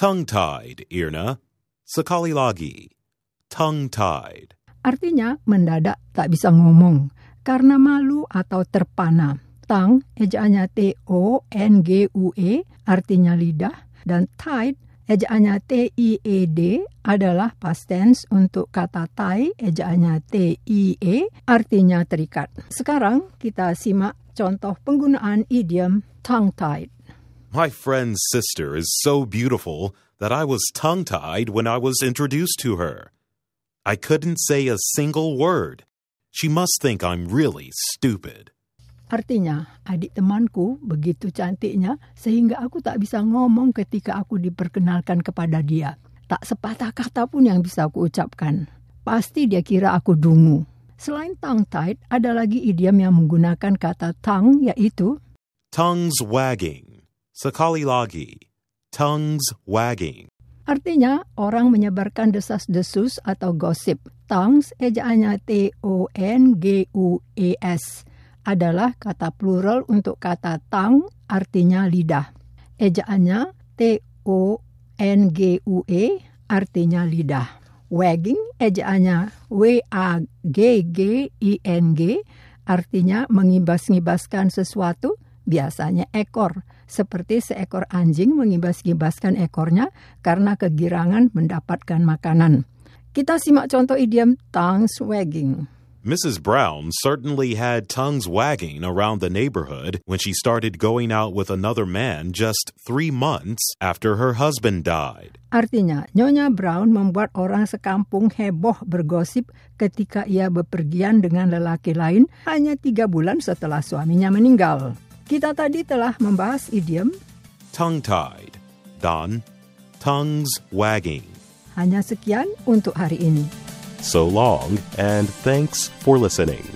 Tongue-tied, Irna. Sekali lagi. Tongue-tied. Artinya mendadak tak bisa ngomong karena malu atau terpana. Tang, ejaannya T-O-N-G-U-E, artinya lidah, dan tied, ejaannya T-I-E-D, adalah past tense untuk kata tie, ejaannya T-I-E, artinya terikat. Sekarang kita simak contoh penggunaan idiom tongue-tied. My friend's sister is so beautiful that I was tongue-tied when I was introduced to her. I couldn't say a single word. She must think I'm really stupid. Artinya, adik temanku begitu cantiknya sehingga aku tak bisa ngomong ketika aku diperkenalkan kepada dia. Tak sepatah kata pun yang bisa aku ucapkan. Pasti dia kira aku dungu. Selain tongue-tied, ada lagi idiom yang menggunakan kata tongue yaitu Tongues wagging. Sekali lagi. Tongues wagging. Artinya, orang menyebarkan desas-desus atau gosip. Tongues, ejaannya T-O-N-G-U-E-S, adalah kata plural untuk kata tang, artinya lidah. Ejaannya T-O-N-G-U-E, artinya lidah. Wagging, ejaannya W-A-G-G-I-N-G, artinya mengibas-ngibaskan sesuatu, biasanya ekor seperti seekor anjing mengibas-ngibaskan ekornya karena kegirangan mendapatkan makanan. Kita simak contoh idiom tongue wagging. Mrs. Brown certainly had tongues wagging around the neighborhood when she started going out with another man just three months after her husband died. Artinya, Nyonya Brown membuat orang sekampung heboh bergosip ketika ia bepergian dengan lelaki lain hanya tiga bulan setelah suaminya meninggal. Kita tadi telah membahas idiom Tongue-tied. Dan tongues wagging. Hanya sekian untuk hari ini. So long, and thanks for listening.